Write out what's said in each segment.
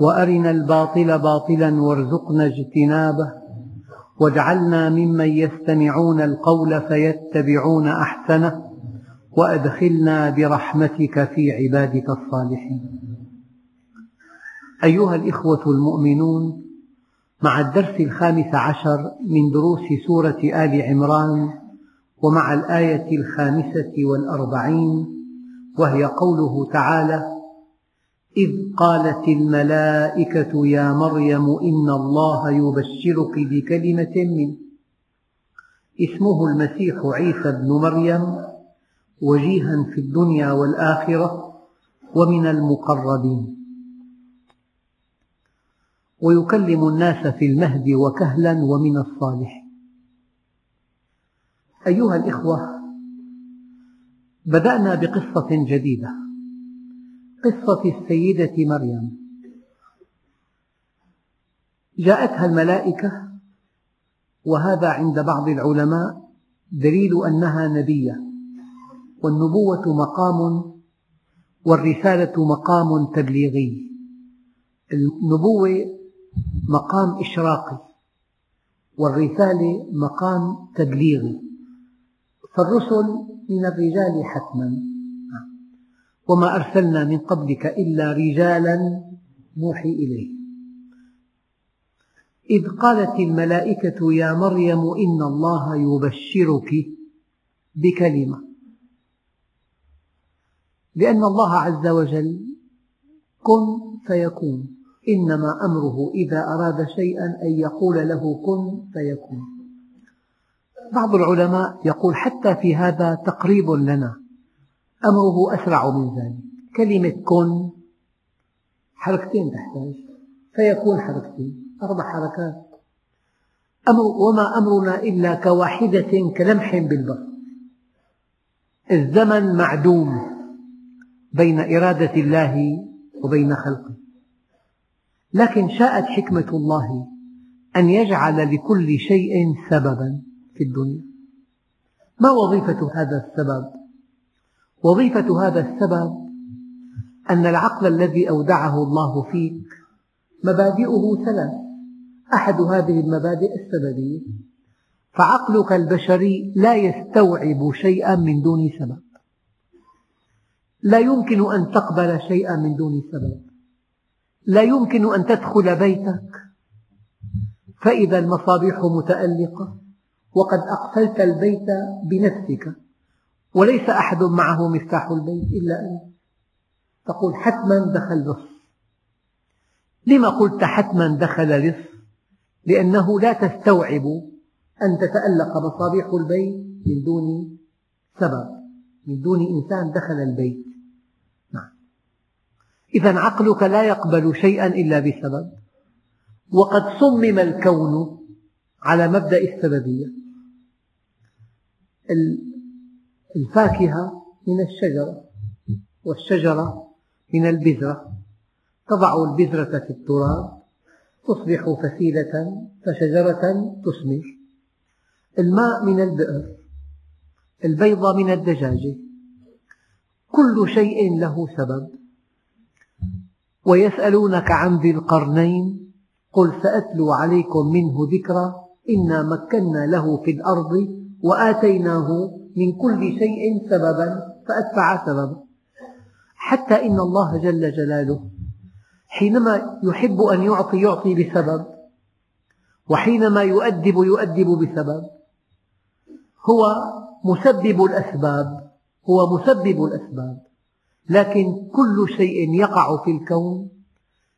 وأرنا الباطل باطلا وارزقنا اجتنابه واجعلنا ممن يستمعون القول فيتبعون أحسنه وأدخلنا برحمتك في عبادك الصالحين. أيها الإخوة المؤمنون مع الدرس الخامس عشر من دروس سورة آل عمران ومع الآية الخامسة والأربعين وهي قوله تعالى إذ قالت الملائكة يا مريم إن الله يبشرك بكلمة منه. اسمه المسيح عيسى بن مريم وجيها في الدنيا والآخرة ومن المقربين. ويكلم الناس في المهد وكهلا ومن الصالحين أيها الإخوة بدأنا بقصة جديدة. قصة السيدة مريم. جاءتها الملائكة وهذا عند بعض العلماء دليل أنها نبية والنبوة مقام والرسالة مقام تبليغي. النبوة مقام إشراقي والرسالة مقام تبليغي. فالرسل من الرجال حتما. وما أرسلنا من قبلك إلا رجالا نوحي إليه إذ قالت الملائكة يا مريم إن الله يبشرك بكلمة. لأن الله عز وجل كن فيكون. إنما أمره إذا أراد شيئا أن يقول له كن فيكون. بعض العلماء يقول حتى في هذا تقريب لنا. أمره أسرع من ذلك. كلمة كن حركتين تحتاج فيكون حركتين أربع حركات. أمر وما أمرنا إلا كواحدة كلمح بالبصر الزمن معدوم بين إرادة الله وبين خلقه. لكن شاءت حكمة الله أن يجعل لكل شيء سببا في الدنيا. ما وظيفة هذا السبب؟ وظيفة هذا السبب أن العقل الذي أودعه الله فيك مبادئه ثلاث أحد هذه المبادئ السببية. فعقلك البشري لا يستوعب شيئا من دون سبب. لا يمكن أن تقبل شيئا من دون سبب. لا يمكن أن تدخل بيتك. فإذا المصابيح متألقة. وقد أقفلت البيت بنفسك. وليس أحد معه مفتاح البيت إلا أنت تقول حتما دخل لص لما قلت حتما دخل لص لأنه لا تستوعب أن تتألق مصابيح البيت من دون سبب من دون إنسان دخل البيت. نعم. إذا عقلك لا يقبل شيئا إلا بسبب. وقد صمم الكون على مبدأ السببية. الفاكهة من الشجرة والشجرة من البذرة. تضع البذرة في التراب تصبح فسيلة فشجرة تثمر الماء من البئر البيضة من الدجاجة كل شيء له سبب. ويسألونك عن ذي القرنين قل سأتلو عليكم منه ذكرا إنا مكنا له في الأرض وآتيناه من كل شيء سببا فأتبع سببا حتى إن الله جل جلاله حينما يحب أن يعطي يعطي بسبب وحينما يؤدب يؤدب بسبب. هو مسبب الأسباب هو مسبب الأسباب. لكن كل شيء يقع في الكون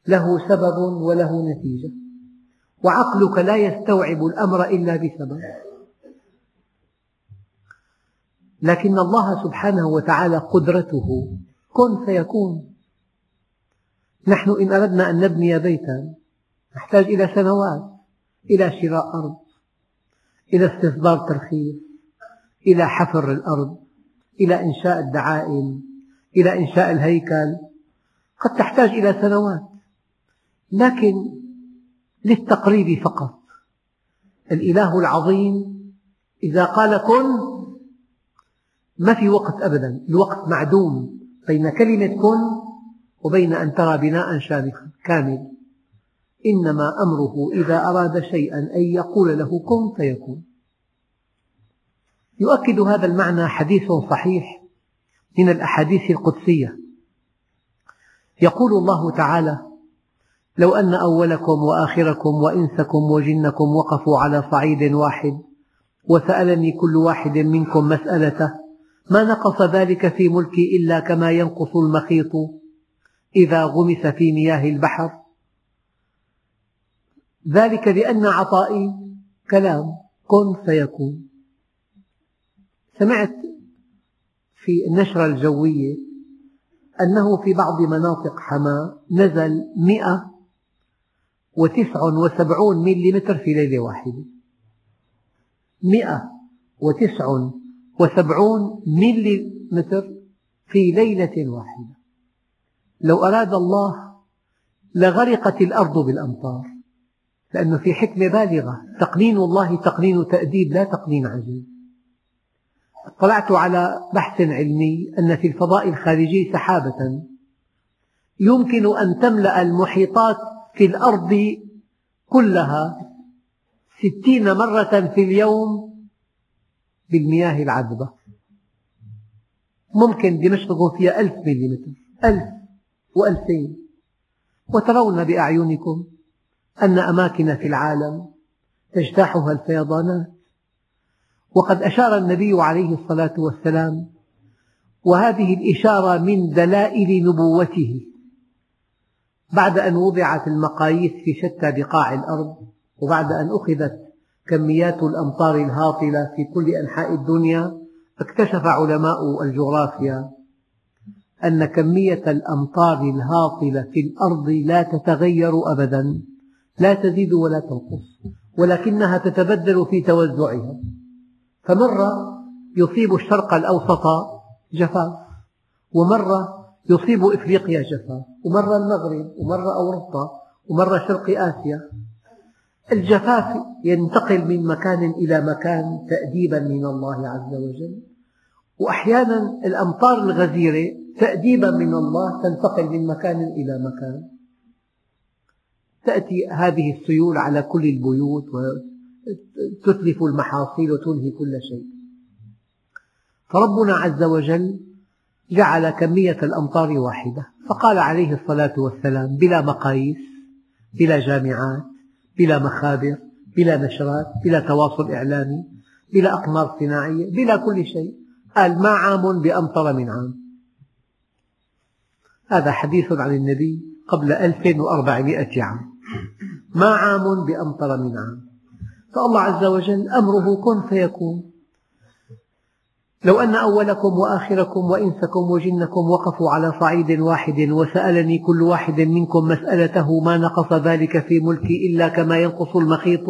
له سبب وله نتيجة. وعقلك لا يستوعب الأمر إلا بسبب. لكن الله سبحانه وتعالى قدرته. كن فيكون. نحن إن أردنا أن نبني بيتا نحتاج إلى سنوات إلى شراء أرض إلى استصدار ترخيص إلى حفر الأرض إلى إنشاء الدعائم إلى إنشاء الهيكل. قد تحتاج إلى سنوات. لكن للتقريب فقط. الإله العظيم إذا قال كن ما في وقت أبدا الوقت معدوم بين كلمة كن وبين أن ترى بناء شامخا كامل. إنما أمره إذا أراد شيئا أن يقول له كن فيكون. يؤكد هذا المعنى حديث صحيح من الأحاديث القدسية. يقول الله تعالى لو أن أولكم وآخركم وإنسكم وجنكم وقفوا على صعيد واحد وسألني كل واحد منكم مسألته ما نقص ذلك في ملكي إلا كما ينقص المخيط إذا غمس في مياه البحر؟ ذلك لأن عطائي كلام كن فيكون سمعت في النشرة الجوية أنه في بعض مناطق حماة نزل 179 ملم في ليلة واحدة. 179 وسبعون ملي متر في ليلة واحدة. لو أراد الله لغرقت الأرض بالأمطار لأنه في حكمة بالغة تقنين الله تقنين تأديب لا تقنين عجيب. اطلعت على بحث علمي أن في الفضاء الخارجي سحابة يمكن أن تملأ المحيطات في الأرض كلها ستين مرة في اليوم بالمياه العذبة. ممكن دمشق فيها ألف مليمتر ألف وألفين. وترون بأعينكم أن أماكن في العالم تجتاحها الفيضانات. وقد أشار النبي عليه الصلاة والسلام وهذه الإشارة من دلائل نبوته. بعد أن وضعت المقاييس في شتى بقاع الأرض وبعد أن أخذت كميات الأمطار الهاطلة في كل أنحاء الدنيا اكتشف علماء الجغرافيا أن كمية الأمطار الهاطلة في الأرض لا تتغير أبدا لا تزيد ولا تنقص ولكنها تتبدل في توزعها. فمرة يصيب الشرق الأوسط جفاف ومرة يصيب إفريقيا جفاف ومرة المغرب ومرة أوروبا ومرة شرق آسيا. الجفاف ينتقل من مكان إلى مكان تأديبا من الله عز وجل. وأحيانا الأمطار الغزيرة تأديبا من الله تنتقل من مكان إلى مكان. تأتي هذه السيول على كل البيوت وتتلف المحاصيل وتنهي كل شيء. فربنا عز وجل جعل كمية الأمطار واحدة. فقال عليه الصلاة والسلام بلا مقاييس بلا جامعات بلا مخابر بلا نشرات بلا تواصل إعلامي بلا أقمار صناعية بلا كل شيء. قال ما عام بأمطر من عام. هذا حديث عن النبي قبل 1400 عام. ما عام بأمطر من عام. فالله عز وجل أمره كن فيكون. لو أن أولكم وآخركم وإنسكم وجنكم وقفوا على صعيد واحد وسألني كل واحد منكم مسألته ما نقص ذلك في ملكي إلا كما ينقص المخيط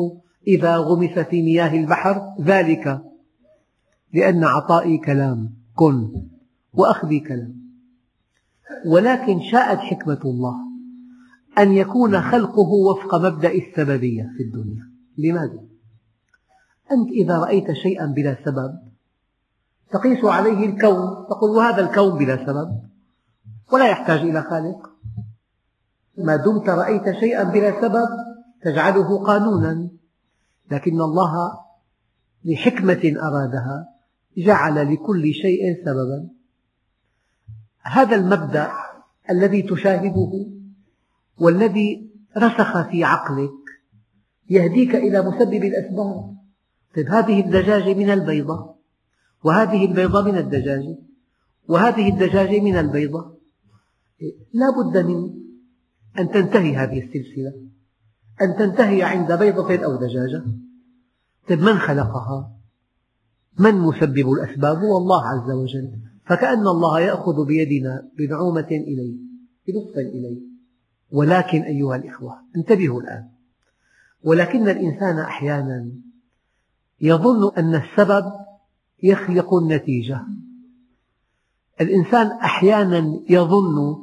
إذا غمس في مياه البحر. ذلك لأن عطائي كلام. كن. وأخذي كلام. ولكن شاءت حكمة الله أن يكون خلقه وفق مبدأ السببية في الدنيا. لماذا؟ أنت إذا رأيت شيئا بلا سبب تقيس عليه الكون. تقول وهذا الكون بلا سبب. ولا يحتاج إلى خالق. ما دمت رأيت شيئا بلا سبب تجعله قانونا. لكن الله لحكمة أرادها جعل لكل شيء سببا. هذا المبدأ الذي تشاهده والذي رسخ في عقلك يهديك إلى مسبب الأسباب. طيب هذه الدجاجة من البيضة. وهذه البيضة من الدجاجة وهذه الدجاجة من البيضة. لا بد من أن تنتهي هذه السلسلة. أن تنتهي عند بيضة أو دجاجة. طيب من خلقها؟ من مسبب الأسباب؟ هو الله عز وجل. فكأن الله يأخذ بيدنا بنعومة إليه بلطف إليه ولكن أيها الإخوة انتبهوا الآن. ولكن الإنسان أحيانا يظن أن السبب يخلق النتيجة الإنسان أحيانا يظن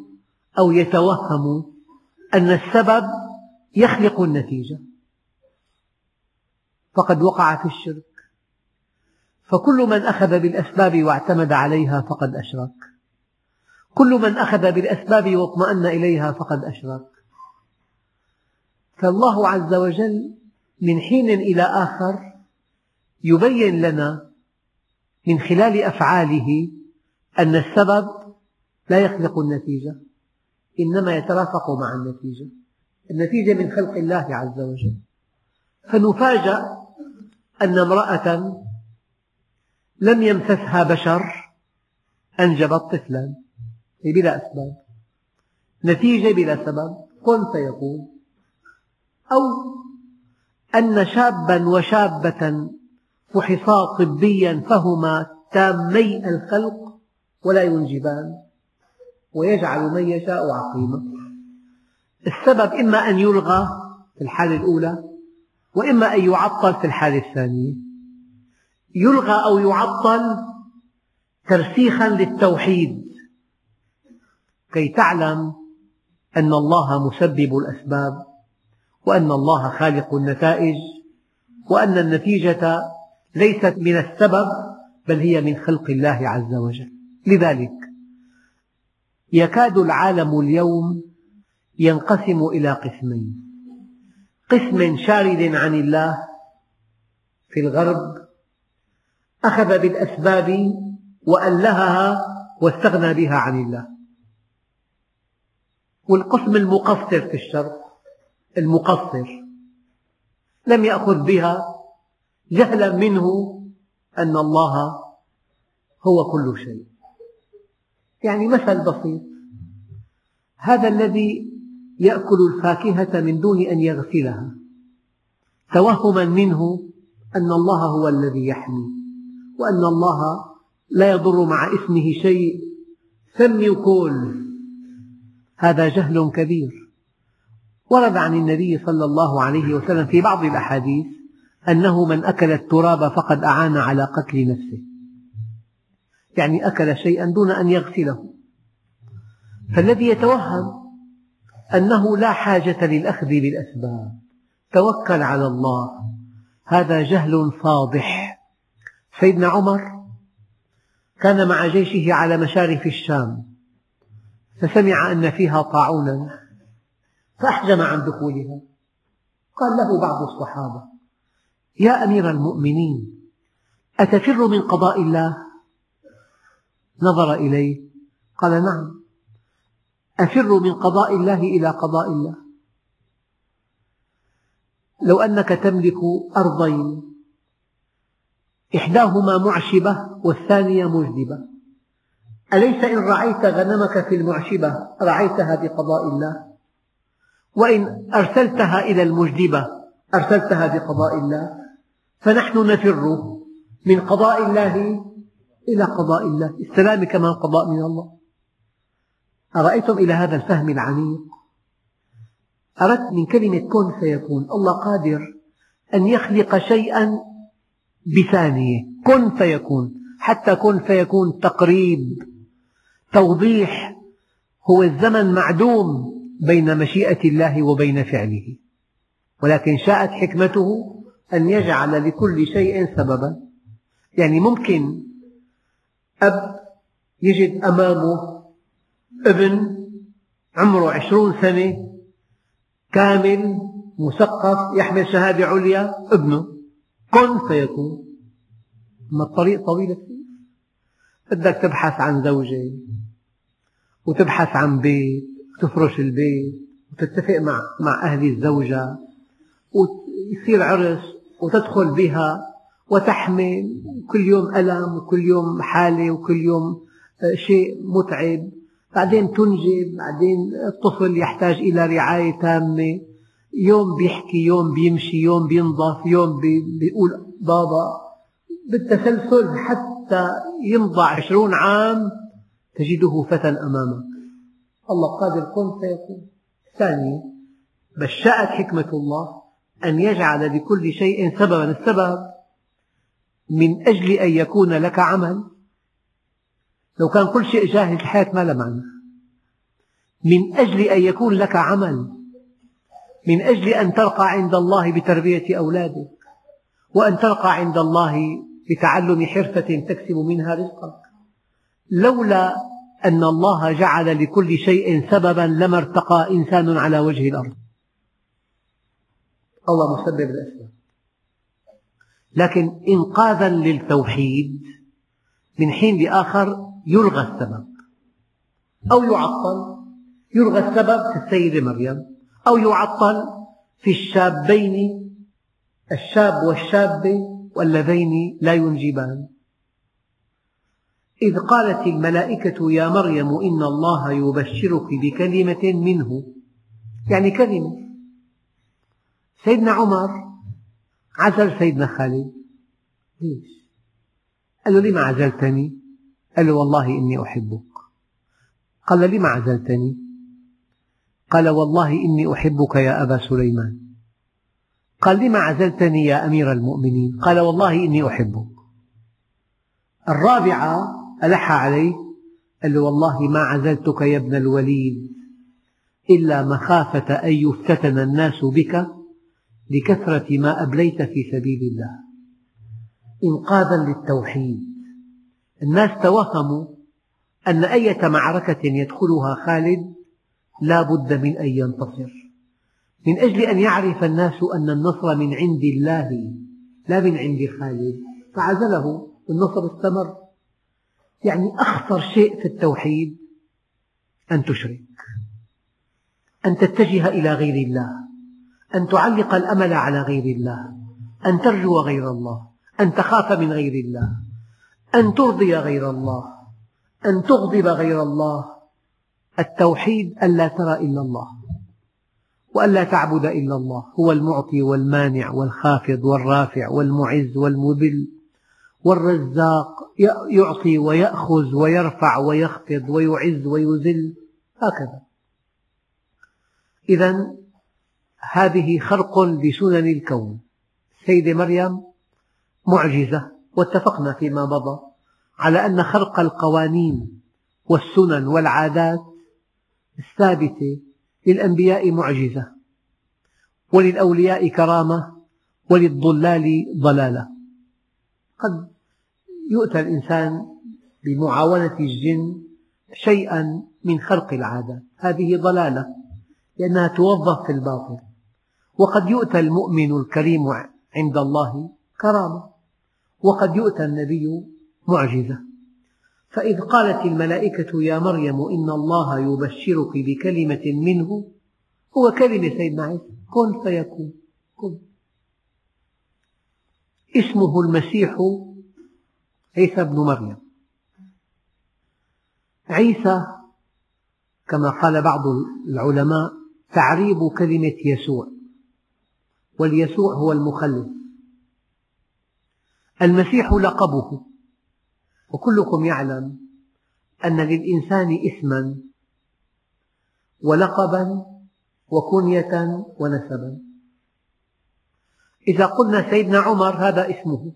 أو يتوهم أن السبب يخلق النتيجة. فقد وقع في الشرك. فكل من أخذ بالأسباب واعتمد عليها فقد أشرك. كل من أخذ بالأسباب واطمأن إليها فقد أشرك. فالله عز وجل من حين إلى آخر يبين لنا من خلال أفعاله أن السبب لا يخلق النتيجة إنما يترافق مع النتيجة. النتيجة من خلق الله عز وجل. فنفاجأ أن امرأة لم يمسسها بشر أنجبت طفلا بلا أسباب. نتيجة بلا سبب. كن فيكون. أو أن شابا وشابة فحصا طبيا فهما تامي الخلق ولا ينجبان ويجعل من يشاء عقيما. السبب إما أن يلغى في الحالة الأولى وإما أن يعطل في الحالة الثانية. يلغى أو يعطل ترسيخا للتوحيد. كي تعلم أن الله مسبب الأسباب وأن الله خالق النتائج وأن النتيجة ليست من السبب بل هي من خلق الله عز وجل. لذلك يكاد العالم اليوم ينقسم إلى قسمين. قسم شارد عن الله في الغرب أخذ بالأسباب وألهها واستغنى بها عن الله. والقسم المقصر في الشرق المقصر لم يأخذ بها جهلا منه أن الله هو كل شيء. يعني مثل بسيط. هذا الذي يأكل الفاكهة من دون أن يغسلها توهما منه أن الله هو الذي يحمي وأن الله لا يضر مع اسمه شيء. سمي كل هذا جهل كبير. ورد عن النبي صلى الله عليه وسلم في بعض الأحاديث أنه من أكل التراب فقد أعان على قتل نفسه. يعني أكل شيئا دون أن يغسله. فالذي يتوهم أنه لا حاجة للأخذ بالأسباب. توكل على الله. هذا جهل فاضح سيدنا عمر كان مع جيشه على مشارف الشام فسمع أن فيها طاعونا فأحجم عن دخولها. قال له بعض الصحابة يا أمير المؤمنين أتفر من قضاء الله؟ نظر إليه قال نعم. أفر من قضاء الله إلى قضاء الله. لو أنك تملك أرضين إحداهما معشبة والثانية مجدبة. أليس إن رعيت غنمك في المعشبة رعيتها بقضاء الله؟ وإن أرسلتها إلى المجدبة أرسلتها بقضاء الله؟ فنحن نفر من قضاء الله إلى قضاء الله السلام كمان قضاء من الله. أرأيتم إلى هذا الفهم العميق؟ أردت من كلمة كن فيكون الله قادر أن يخلق شيئا بثانية. كن فيكون حتى كن فيكون تقريب توضيح هو الزمن معدوم بين مشيئة الله وبين فعله. ولكن شاءت حكمته أن يجعل لكل شيء سببا. يعني ممكن أب يجد أمامه ابن عمره عشرون سنة كامل مثقف يحمل شهادة عليا ابنه. كن فيكون أما الطريق طويل كثير. بدك تبحث عن زوجة وتبحث عن بيت وتفرش البيت وتتفق مع مع أهل الزوجة ويصير عرس. وتدخل بها وتحمل. كل يوم ألم وكل يوم حالة وكل يوم شيء متعب. بعدين تنجب بعدين الطفل يحتاج إلى رعاية تامة. يوم بيحكي يوم بيمشي يوم بينظف يوم بيقول بابا بالتسلسل حتى يمضى عشرون عام تجده فتى أمامك الله قادر كن فيكون ثانية بس شاءت حكمة الله. أن يجعل لكل شيء سببا السبب من أجل أن يكون لك عمل. لو كان كل شيء جاهز الحياة ما لها معنى. من أجل أن يكون لك عمل. من أجل أن ترقى عند الله بتربية أولادك. وأن ترقى عند الله بتعلم حرفة تكسب منها رزقك لولا أن الله جعل لكل شيء سببا لما ارتقى إنسان على وجه الأرض. الله مسبب الأسباب. لكن إنقاذا للتوحيد من حين لآخر يلغى السبب. أو يعطل يلغى السبب في السيدة مريم. أو يعطل في الشابين الشاب والشابة واللذين لا ينجبان. إذ قالت الملائكة يا مريم إن الله يبشرك بكلمة منه. يعني كلمة سيدنا عمر عزل سيدنا خالد ليش؟ قال له لما عزلتني؟ قال له والله إني أحبك قال لما عزلتني؟ قال والله إني أحبك يا أبا سليمان قال لما عزلتني يا أمير المؤمنين؟ قال والله إني أحبك الرابعة ألح عليه قال له والله ما عزلتك يا ابن الوليد إلا مخافة أن يفتتن الناس بك لكثرة ما أبليت في سبيل الله. إنقاذا للتوحيد. الناس توهموا أن أية معركة يدخلها خالد لا بد من أن ينتصر. من أجل أن يعرف الناس أن النصر من عند الله لا من عند خالد. فعزله والنصر استمر. يعني أخطر شيء في التوحيد أن تشرك أن تتجه إلى غير الله. أن تعلق الأمل على غير الله أن ترجو غير الله أن تخاف من غير الله أن ترضي غير الله أن تغضب غير الله. التوحيد ألا ترى إلا الله وألا تعبد إلا الله هو المعطي والمانع والخافض والرافع والمعز والمذل والرزاق يعطي ويأخذ ويرفع ويخفض ويعز ويذل هكذا. إذا هذه خرق لسنن الكون. السيدة مريم معجزة واتفقنا فيما مضى على أن خرق القوانين والسنن والعادات الثابتة للأنبياء معجزة وللأولياء كرامة وللضلال ضلالة. قد يؤتى الإنسان بمعاونة الجن شيئا من خرق العادة هذه ضلالة لأنها توظف في الباطل. وقد يؤتى المؤمن الكريم عند الله كرامة وقد يؤتى النبي معجزة. فإذ قالت الملائكة يا مريم إن الله يبشرك بكلمة منه هو كلمة سيدنا عيسى كن فيكون كن. اسمه المسيح عيسى بن مريم. عيسى كما قال بعض العلماء تعريب كلمة يسوع. واليسوع هو المخلص. المسيح لقبه. وكلكم يعلم أن للإنسان اسما ولقبا وكنية ونسبا. إذا قلنا سيدنا عمر هذا اسمه.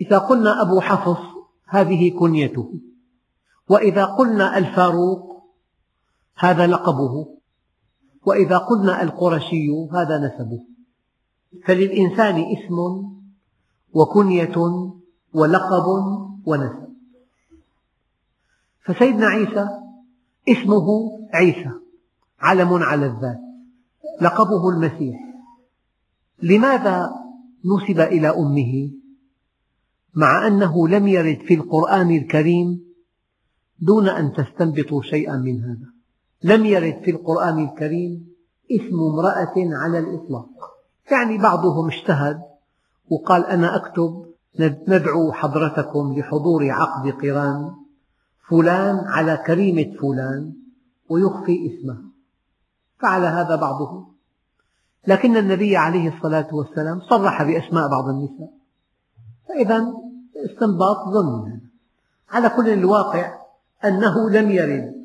إذا قلنا أبو حفص هذه كنيته. وإذا قلنا الفاروق هذا لقبه. وإذا قلنا القرشي هذا نسبه. فللإنسان اسم وكنية ولقب ونسب. فسيدنا عيسى اسمه عيسى علم على الذات لقبه المسيح. لماذا نسب إلى أمه؟ مع أنه لم يرد في القرآن الكريم دون أن تستنبطوا شيئا من هذا. لم يرد في القرآن الكريم اسم امرأة على الإطلاق. يعني بعضهم اجتهد وقال أنا أكتب ندعو حضرتكم لحضور عقد قران فلان على كريمة فلان ويخفي اسمه فعل هذا بعضهم. لكن النبي عليه الصلاة والسلام صرح بأسماء بعض النساء. فإذا استنباط ظن على كل الواقع أنه لم يرد.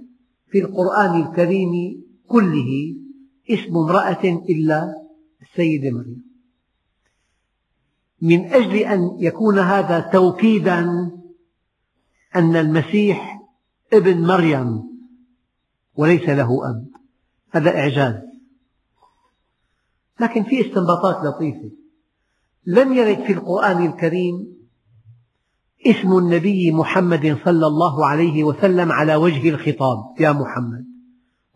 في القرآن الكريم كله اسم امرأة إلا السيدة مريم. من أجل أن يكون هذا توكيدا أن المسيح ابن مريم وليس له أب. هذا إعجاز. لكن في استنباطات لطيفة. لم يرد في القرآن الكريم اسم النبي محمد صلى الله عليه وسلم على وجه الخطاب. يا محمد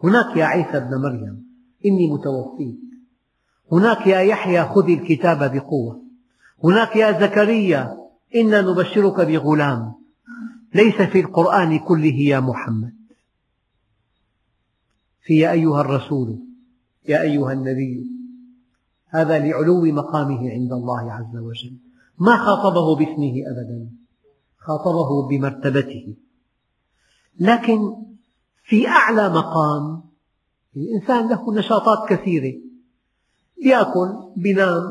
هناك يا عيسى ابن مريم إني متوفيك. هناك يا يحيى خذ الكتاب بقوة. هناك يا زكريا إنا نبشرك بغلام. ليس في القرآن كله يا محمد. في يا أيها الرسول يا أيها النبي هذا لعلو مقامه عند الله عز وجل. ما خاطبه باسمه أبدا. خاطبه بمرتبته. لكن في أعلى مقام الإنسان له نشاطات كثيرة. يأكل بينام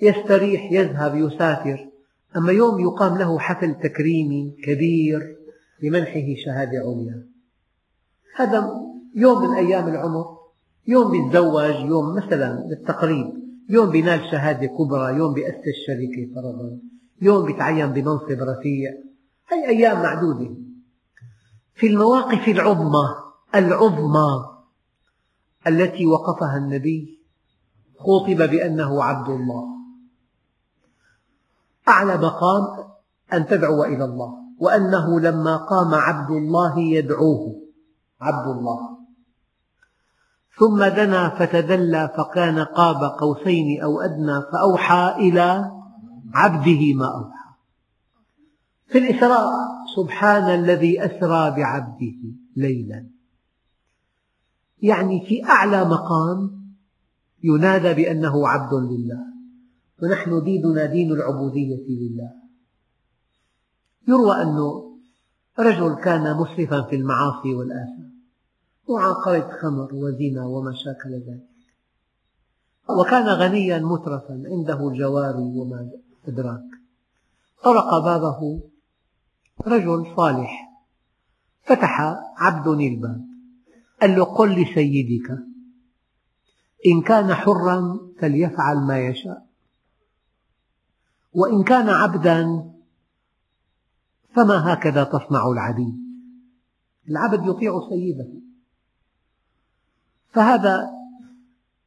يستريح يذهب يسافر. أما يوم يقام له حفل تكريمي كبير لمنحه شهادة عليا. هذا يوم من أيام العمر يوم بيتزوج يوم مثلا للتقريب يوم بينال شهادة كبرى يوم بيأسس شركة فرضا يوم بيتعين بمنصب رفيع هي أيام معدودة. في المواقف العظمى العظمى التي وقفها النبي خوطب بأنه عبد الله. أعلى مقام أن تدعو إلى الله وأنه لما قام عبد الله يدعوه. عبد الله. ثم دنا فتدلى فكان قاب قوسين أو أدنى فأوحى إلى عبده ما أوحى. في الإسراء سبحان الذي أسرى بعبده ليلا. يعني في أعلى مقام ينادى بأنه عبد لله. ونحن ديننا دين العبودية لله. يروى أنه رجل كان مسرفا في المعاصي والآثام. وعاقرة خمر وزنا وما شاكل ذلك. وكان غنيا مترفا عنده الجواري وما أدراك. طرق بابه رجل صالح. فتح عبد الباب. قال له قل لسيدك. إن كان حرا فليفعل ما يشاء. وإن كان عبدا فما هكذا تصنع العبيد. العبد يطيع سيده. فهذا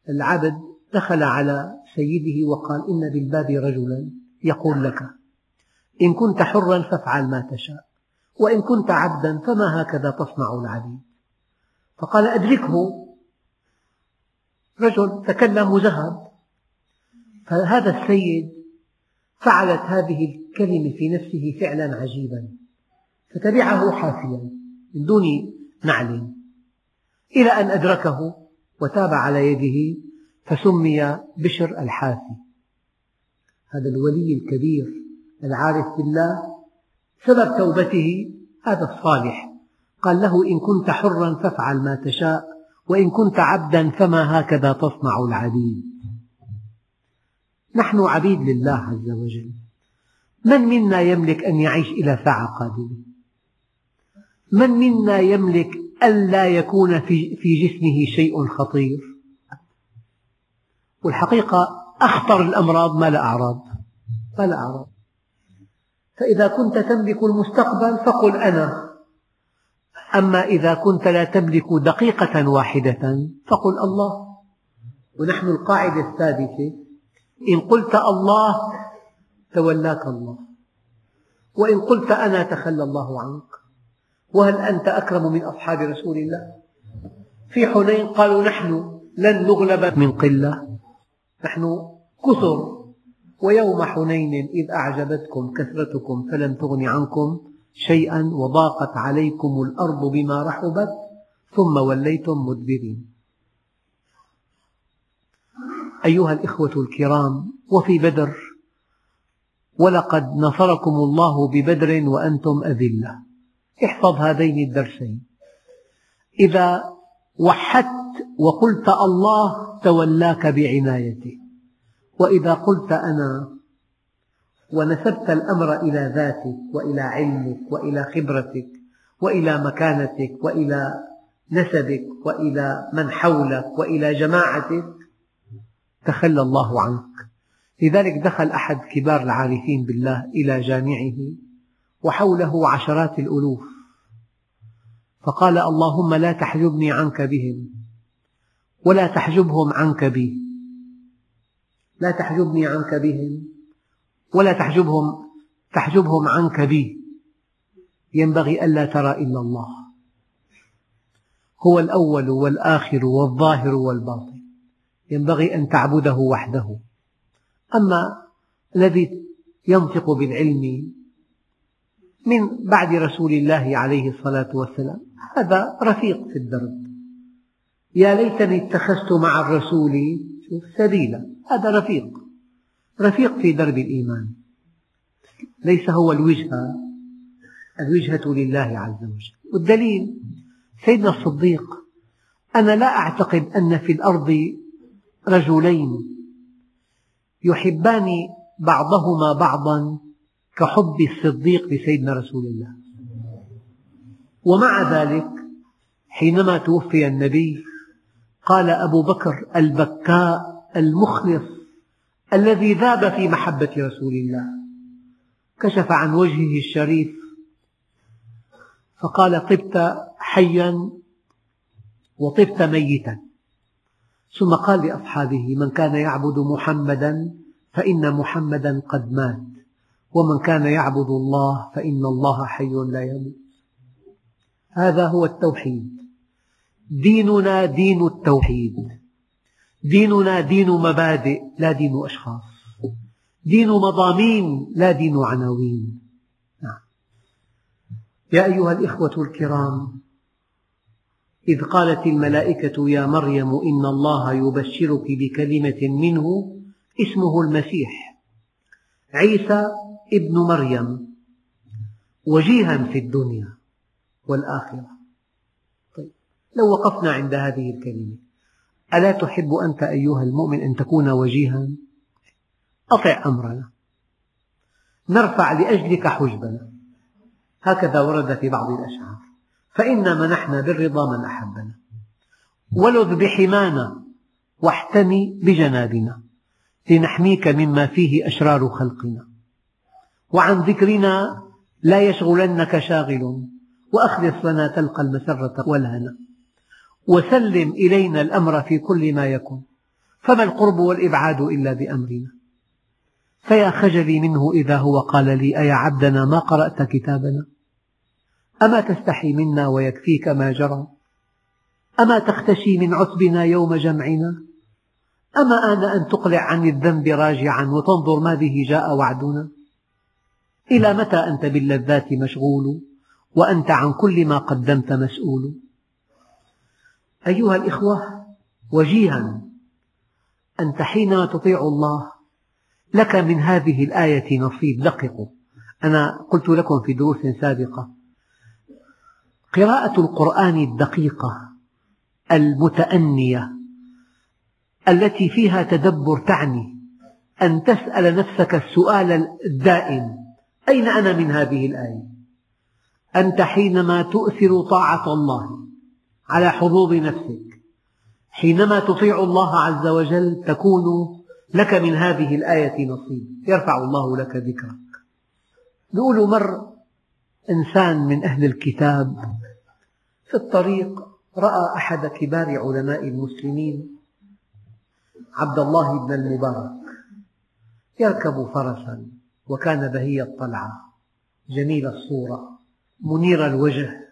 العبد دخل على سيده وقال إن بالباب رجلا. يقول لك إن كنت حرا فافعل ما تشاء وإن كنت عبدا فما هكذا تصنع العبيد. فقال أدركه. رجل تكلم وذهب فهذا السيد فعلت هذه الكلمة في نفسه فعلا عجيبا فتبعه حافيا من دون نعل إلى أن أدركه وتاب على يده فسمي بشر الحافي. هذا الولي الكبير العارف بالله سبب توبته هذا الصالح. قال له إن كنت حرا فافعل ما تشاء وإن كنت عبدا فما هكذا تصنع العبيد. نحن عبيد لله عز وجل. من منا يملك أن يعيش إلى ساعة قادمة؟ من منا يملك ألا يكون في جسمه شيء خطير؟ والحقيقة أخطر الأمراض ما لا أعراض. ما لا أعراض. فإذا كنت تملك المستقبل فقل أنا. أما إذا كنت لا تملك دقيقة واحدة فقل الله. ونحن القاعدة الثابتة إن قلت الله تولاك الله. وإن قلت أنا تخلى الله عنك. وهل أنت أكرم من أصحاب رسول الله؟ في حنين قالوا نحن لن نغلب من قلة. نحن كثر. ويوم حنين إذ أعجبتكم كثرتكم فلم تغن عنكم شيئا وضاقت عليكم الأرض بما رحبت ثم وليتم مدبرين. أيها الإخوة الكرام وفي بدر ولقد نصركم الله ببدر وأنتم أذلة. احفظ هذين الدرسين. إذا وحدت وقلت الله تولاك بعنايته وإذا قلت أنا ونسبت الأمر إلى ذاتك وإلى علمك وإلى خبرتك وإلى مكانتك وإلى نسبك وإلى من حولك وإلى جماعتك تخلى الله عنك. لذلك دخل أحد كبار العارفين بالله إلى جامعه وحوله عشرات الألوف. فقال اللهم لا تحجبني عنك بهم. ولا تحجبهم عنك بي. لا تحجبني عنك بهم. ولا تحجبهم تحجبهم عنك بي. ينبغي ألا ترى إلا الله. هو الأول والآخر والظاهر والباطن. ينبغي أن تعبده وحده. أما الذي ينطق بالعلم من بعد رسول الله عليه الصلاة والسلام هذا رفيق في الدرب. يا ليتني اتخذت مع الرسول سبيلا. هذا رفيق. رفيق في درب الإيمان. ليس هو الوجهة الوجهة لله عز وجل. والدليل سيدنا الصديق أنا لا أعتقد أن في الأرض رجلين يحبان بعضهما بعضا كحب الصديق لسيدنا رسول الله. ومع ذلك حينما توفي النبي قال أبو بكر البكاء المخلص الذي ذاب في محبة رسول الله كشف عن وجهه الشريف فقال طبت حيا وطبت ميتا. ثم قال لأصحابه من كان يعبد محمدا فإن محمدا قد مات ومن كان يعبد الله فإن الله حي لا يموت. هذا هو التوحيد. ديننا دين التوحيد. ديننا دين مبادئ لا دين أشخاص. دين مضامين لا دين عناوين. نعم. يا أيها الإخوة الكرام إذ قالت الملائكة يا مريم إن الله يبشرك بكلمة منه اسمه المسيح. عيسى ابن مريم. وجيها في الدنيا والآخرة. لو وقفنا عند هذه الكلمة. ألا تحب أنت أيها المؤمن أن تكون وجيها؟ أطع أمرنا. نرفع لأجلك حجبنا. هكذا ورد في بعض الأشعار. فإنا منحنا بالرضا من أحبنا. ولذ بحمانا واحتمي بجنابنا. لنحميك مما فيه أشرار خلقنا. وعن ذكرنا لا يشغلنك شاغل. وأخلص لنا تلقى المسرة والهنا. وسلم إلينا الأمر في كل ما يكون. فما القرب والإبعاد إلا بأمرنا. فيا خجلي منه إذا هو قال لي أيا عبدنا ما قرأت كتابنا؟ أما تستحي منا ويكفيك ما جرى؟ أما تختشي من عتبنا يوم جمعنا؟ أما آن أن تقلع عن الذنب راجعا وتنظر ما به جاء وعدنا؟ إلى متى أنت باللذات مشغول؟ وأنت عن كل ما قدمت مسؤول؟ أيها الإخوة وجيها أنت حينما تطيع الله لك من هذه الآية نصيب. دققوا أنا قلت لكم في دروس سابقة قراءة القرآن الدقيقة المتأنية التي فيها تدبر تعني أن تسأل نفسك السؤال الدائم أين أنا من هذه الآية؟ أنت حينما تؤثر طاعة الله على حظوظ نفسك. حينما تطيع الله عز وجل تكون لك من هذه الآية نصيب. يرفع الله لك ذكرك. يقول مر إنسان من أهل الكتاب في الطريق رأى أحد كبار علماء المسلمين عبد الله بن المبارك يركب فرسا وكان بهي الطلعة. جميل الصورة. منير الوجه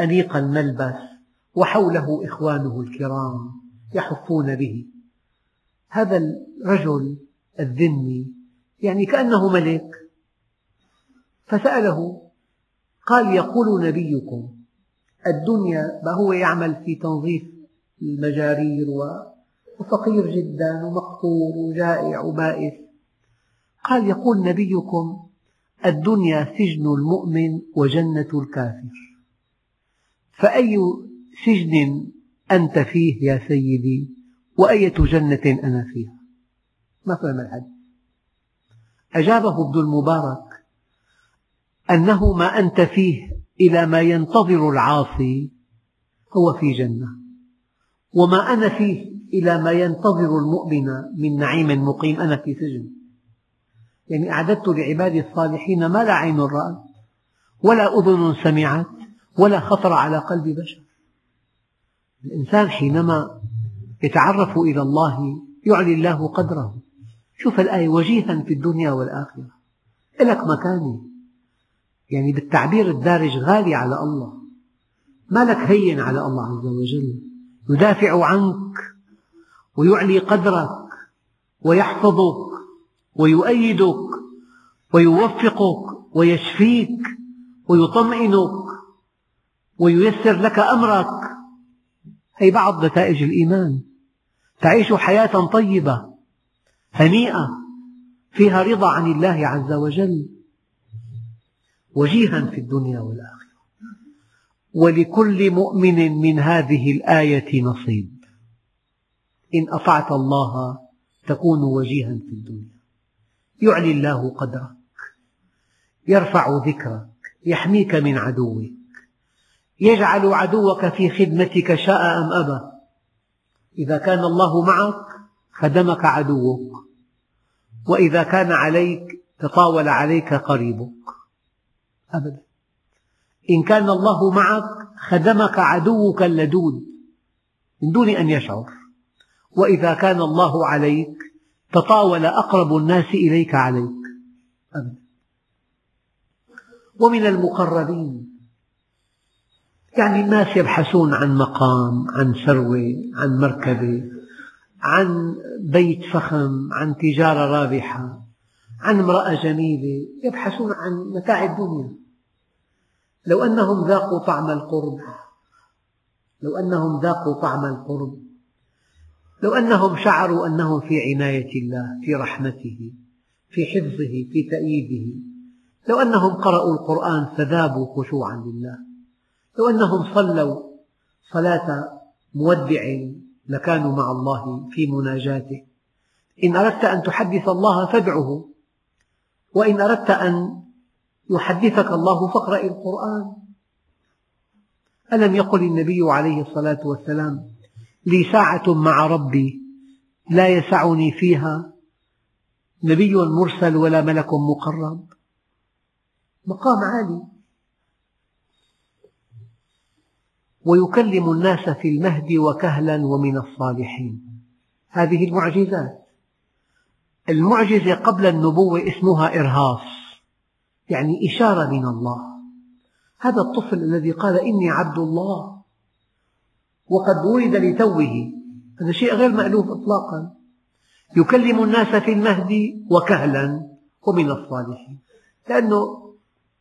أنيق الملبس وحوله إخوانه الكرام يحفون به. هذا الرجل الذمي يعني كأنه ملك فسأله قال يقول نبيكم الدنيا ما هو يعمل في تنظيف المجارير وفقير جدا ومقهور وجائع وبائس. قال يقول نبيكم الدنيا سجن المؤمن وجنة الكافر. فأي سجن أنت فيه يا سيدي وأية جنة أنا فيها؟ ما فهم الحديث. أجابه ابن المبارك أنه ما أنت فيه إلى ما ينتظر العاصي هو في جنة وما أنا فيه إلى ما ينتظر المؤمن من نعيم مقيم أنا في سجن. يعني أعددت لعبادي الصالحين ما لا عين رأت ولا أذن سمعت ولا خطر على قلب بشر. الإنسان حينما يتعرف إلى الله يعلي الله قدره. شوف الآية وجيها في الدنيا والآخرة. لك مكانة يعني بالتعبير الدارج غالي على الله. ما لك هين على الله عز وجل. يدافع عنك ويعلي قدرك ويحفظك ويؤيدك ويوفقك ويشفيك ويطمئنك وييسر لك أمرك. هي بعض نتائج الإيمان. تعيش حياة طيبة هنيئة فيها رضا عن الله عز وجل. وجيها في الدنيا والآخرة. ولكل مؤمن من هذه الآية نصيب. إن أطعت الله تكون وجيها في الدنيا. يعلي الله قدرك يرفع ذكرك يحميك من عدوك. يجعل عدوك في خدمتك شاء أم أبى. إذا كان الله معك خدمك عدوك. وإذا كان عليك تطاول عليك قريبك. أبدا. إن كان الله معك خدمك عدوك اللدود. من دون أن يشعر. وإذا كان الله عليك تطاول أقرب الناس إليك عليك. أبدا. ومن المقربين. يعني الناس يبحثون عن مقام عن ثروة عن مركبة عن بيت فخم عن تجارة رابحة عن امرأة جميلة يبحثون عن متاع الدنيا. لو أنهم ذاقوا طعم القرب لو أنهم ذاقوا طعم القرب لو أنهم شعروا أنهم في عناية الله في رحمته في حفظه في تأييده لو أنهم قرأوا القرآن فذابوا خشوعا لله. لو أنهم صلوا صلاة مودع لكانوا مع الله في مناجاته. إن أردت أن تحدث الله فادعه وإن أردت أن يحدثك الله فاقرأ القرآن. ألم يقل النبي عليه الصلاة والسلام لي ساعة مع ربي لا يسعني فيها نبي مرسل ولا ملك مقرب. مقام عالي. ويكلم الناس في المهد وكهلا ومن الصالحين. هذه المعجزات. المعجزة قبل النبوة اسمها إرهاص يعني إشارة من الله. هذا الطفل الذي قال إني عبد الله وقد ولد لتوه. هذا شيء غير مألوف إطلاقا. يكلم الناس في المهد وكهلا ومن الصالحين. لأنه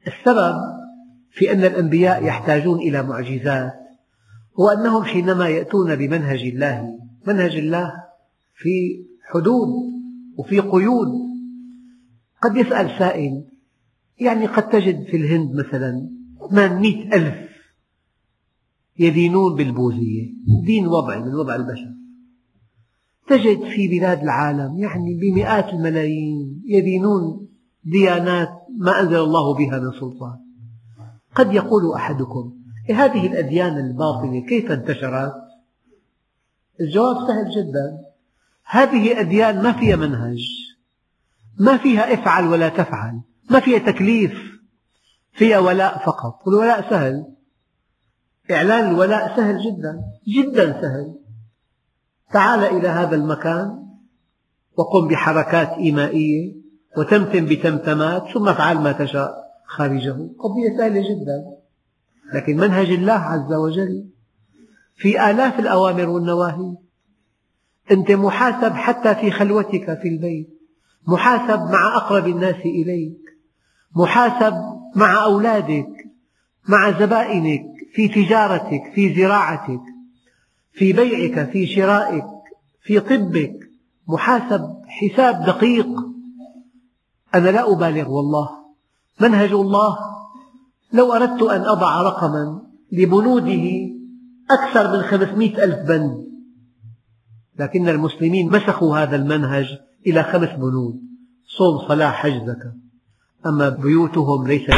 السبب في أن الأنبياء يحتاجون إلى معجزات. هو أنهم حينما يأتون بمنهج الله منهج الله في حدود وفي قيود. قد يسأل سائل يعني قد تجد في الهند مثلا 800 ألف يدينون بالبوذية دين وضعي من وضع البشر. تجد في بلاد العالم يعني بمئات الملايين يدينون ديانات ما أنزل الله بها من سلطان. قد يقول أحدكم هذه الأديان الباطلة كيف انتشرت؟ الجواب سهل جدا. هذه أديان ما فيها منهج ما فيها افعل ولا تفعل ما فيها تكليف فيها ولاء فقط. والولاء سهل. إعلان الولاء سهل جدا جدا سهل. تعال إلى هذا المكان وقم بحركات إيمائية وتمتم بتمتمات ثم افعل ما تشاء. خارجه. قضية سهلة جدا. لكن منهج الله عز وجل في آلاف الأوامر والنواهي. أنت محاسب حتى في خلوتك في البيت محاسب مع أقرب الناس إليك محاسب مع أولادك مع زبائنك في تجارتك في زراعتك في بيعك في شرائك في طبك. محاسب حساب دقيق. أنا لا أبالغ والله. منهج الله لو أردت أن أضع رقما لبنوده أكثر من خمسمئة ألف بند. لكن المسلمين مسخوا هذا المنهج إلى خمس بنود. صوم صلاة حج زكاة أما بيوتهم ليست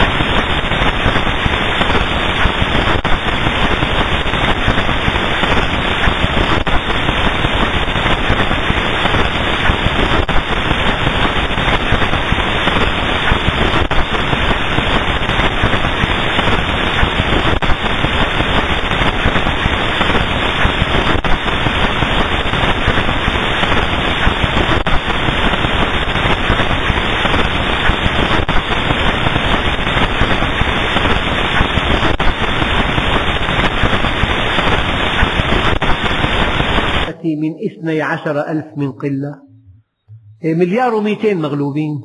من اثني عشر ألف من قلة. إيه، مليار ومئتين مغلوبين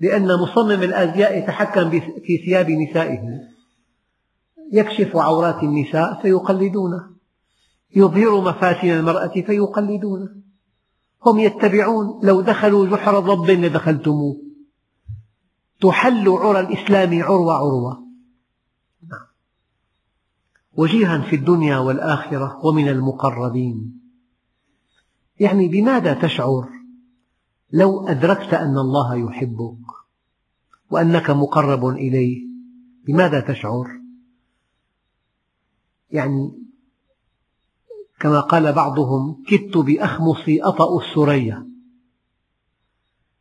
لأن مصمم الأزياء يتحكم في ثياب نسائه. يكشف عورات النساء فيقلدونه. يظهر مفاتن المرأة فيقلدونه. هم يتبعون لو دخلوا جحر ضب لدخلتموه. تحل عرى الإسلام عروة عروة. وجيها في الدنيا والآخرة ومن المقربين. يعني بماذا تشعر لو أدركت أن الله يحبك وأنك مقرب إليه؟ بماذا تشعر؟ يعني كما قال بعضهم كدت بأخمصي أطأ السرية.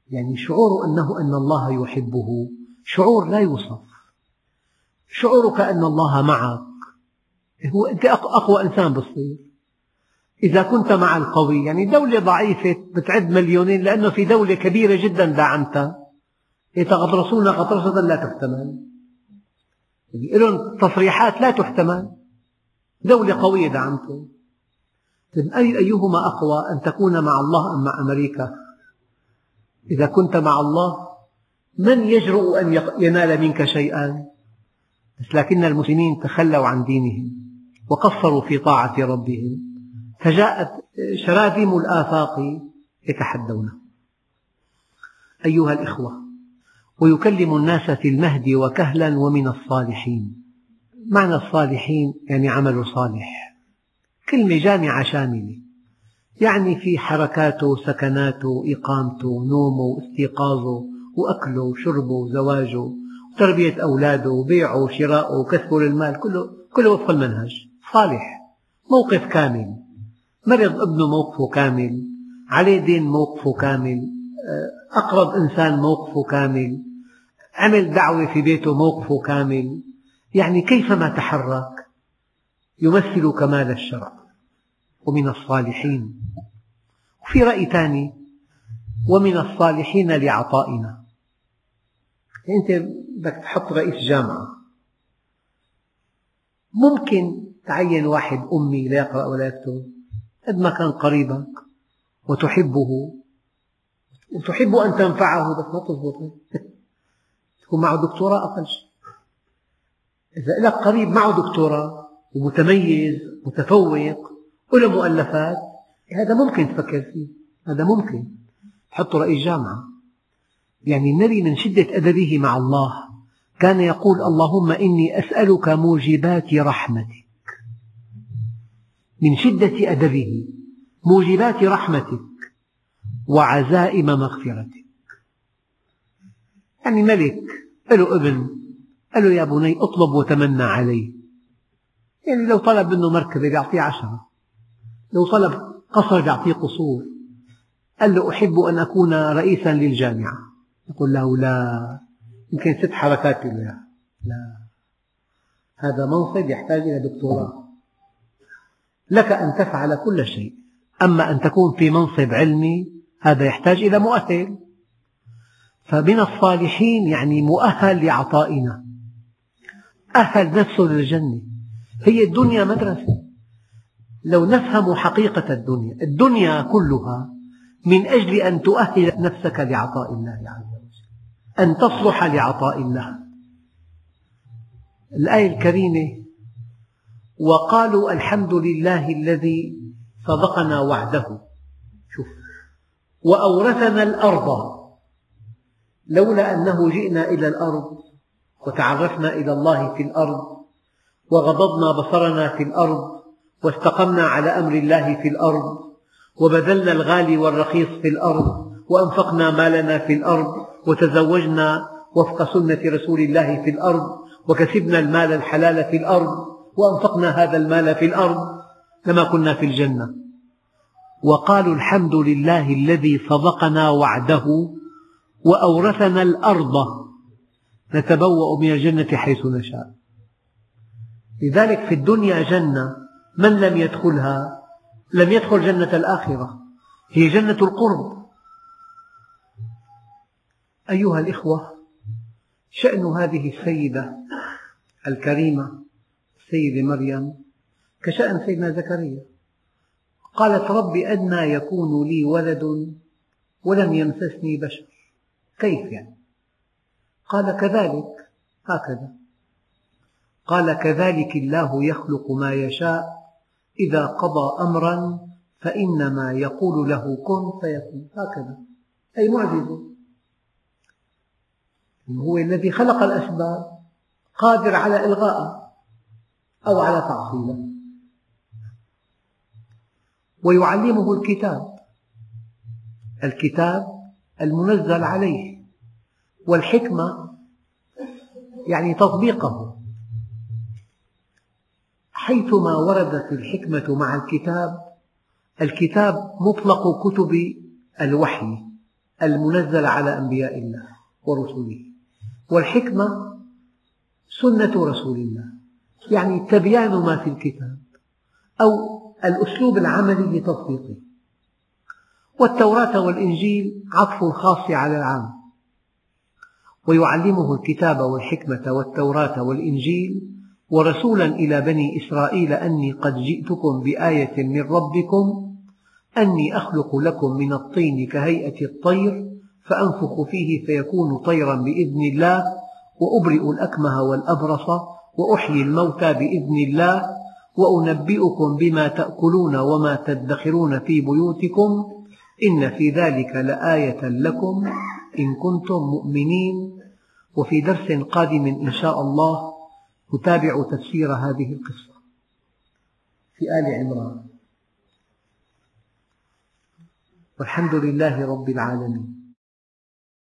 يعني شعور أنه أن الله يحبه شعور لا يوصف. شعورك أن الله معك هو أنت أقوى إنسان بتصير إذا كنت مع القوي يعني دولة ضعيفة بتعد مليونين لأنه في دولة كبيرة جدا دعمتها. يتغطرسون غطرسة لا تحتمل. يعني لهم تصريحات لا تحتمل. دولة قوية دعمته. أي أيهما أقوى أن تكون مع الله أم مع أمريكا؟ إذا كنت مع الله من يجرؤ أن ينال منك شيئا؟ لكن المسلمين تخلوا عن دينهم وقصروا في طاعة ربهم. فجاءت شراذم الآفاق يتحدونه أيها الإخوة ويكلم الناس في المهد وكهلا ومن الصالحين. معنى الصالحين يعني عمل صالح. كلمة جامعة شاملة. يعني في حركاته سكناته إقامته نومه استيقاظه وأكله وشربه وزواجه وتربية أولاده وبيعه وشراءه وكسبه للمال كله, كله وفق المنهج. صالح. موقف كامل. مرض ابنه موقفه كامل عليه دين موقفه كامل أقرب إنسان موقفه كامل عمل دعوة في بيته موقفه كامل. يعني كيفما تحرك يمثل كمال الشرع ومن الصالحين. وفي رأي ثاني ومن الصالحين لعطائنا. يعني أنت بدك تحط رئيس جامعة. ممكن تعين واحد أمي لا يقرأ ولا يكتب قد ما كان قريبك وتحبه. وتحب أن تنفعه بس ما تضبط تكون معه دكتوراه أقل شيء. إذا لك قريب معه دكتوراه ومتميز متفوق وله مؤلفات. هذا ممكن تفكر فيه. هذا ممكن. حطه رئيس جامعة. يعني النبي من شدة أدبه مع الله كان يقول اللهم إني أسألك موجبات رحمتك. من شدة أدبه موجبات رحمتك وعزائم مغفرتك. يعني ملك له ابن قال له يا بني أطلب وتمنى عليه يعني لو طلب منه مركبة يعطيه عشرة لو طلب قصر يعطيه قصور. قال له أحب أن أكون رئيسا للجامعة. يقول له لا يمكن ست حركات له لا. هذا منصب يحتاج إلى دكتوراه. لك أن تفعل كل شيء. أما أن تكون في منصب علمي هذا يحتاج إلى مؤهل. فمن الصالحين يعني مؤهل لعطائنا. أهل نفسه للجنة. هي الدنيا مدرسة. لو نفهم حقيقة الدنيا الدنيا كلها من أجل أن تؤهل نفسك لعطاء الله عز وجل. أن تصلح لعطاء الله. الآية الكريمة وقالوا الحمد لله الذي صدقنا وعده. شوف. وأورثنا الأرض. لولا أنه جئنا إلى الأرض وتعرفنا إلى الله في الأرض وغضضنا بصرنا في الأرض واستقمنا على أمر الله في الأرض وبذلنا الغالي والرخيص في الأرض وأنفقنا مالنا في الأرض وتزوجنا وفق سنة رسول الله في الأرض وكسبنا المال الحلال في الأرض وأنفقنا هذا المال في الأرض لما كنا في الجنة. وقالوا الحمد لله الذي صدقنا وعده وأورثنا الأرض. نتبوأ من الجنة حيث نشاء. لذلك في الدنيا جنة من لم يدخلها؟ لم يدخل جنة الآخرة. هي جنة القرب. أيها الإخوة شأن هذه السيدة الكريمة السيدة مريم كشأن سيدنا زكريا. قالت رب أنى يكون لي ولد ولم يمسسني بشر. كيف يعني؟ قال كذلك هكذا. قال كذلك الله يخلق ما يشاء إذا قضى أمرا فإنما يقول له كن فيكون هكذا. أي معجزة. هو الذي خلق الأسباب قادر على إلغائها. أو على تعطيلها ويعلمه الكتاب. الكتاب المنزل عليه. والحكمة يعني تطبيقه. حيثما وردت الحكمة مع الكتاب الكتاب مطلق كتب الوحي المنزل على أنبياء الله ورسله. والحكمة سنة رسول الله. يعني تبيان ما في الكتاب أو الأسلوب العملي لتطبيقه والتوراة والإنجيل عطف الخاص على العام. ويعلمه الكتاب والحكمة والتوراة والإنجيل ورسولا إلى بني إسرائيل أني قد جئتكم بآية من ربكم أني أخلق لكم من الطين كهيئة الطير فأنفخ فيه فيكون طيرا بإذن الله وأبرئ الأكمه والأبرص وأحيي الموتى بإذن الله وأنبئكم بما تأكلون وما تدخرون في بيوتكم إن في ذلك لآية لكم إن كنتم مؤمنين. وفي درس قادم إن شاء الله نتابع تفسير هذه القصة. في آل عمران. والحمد لله رب العالمين.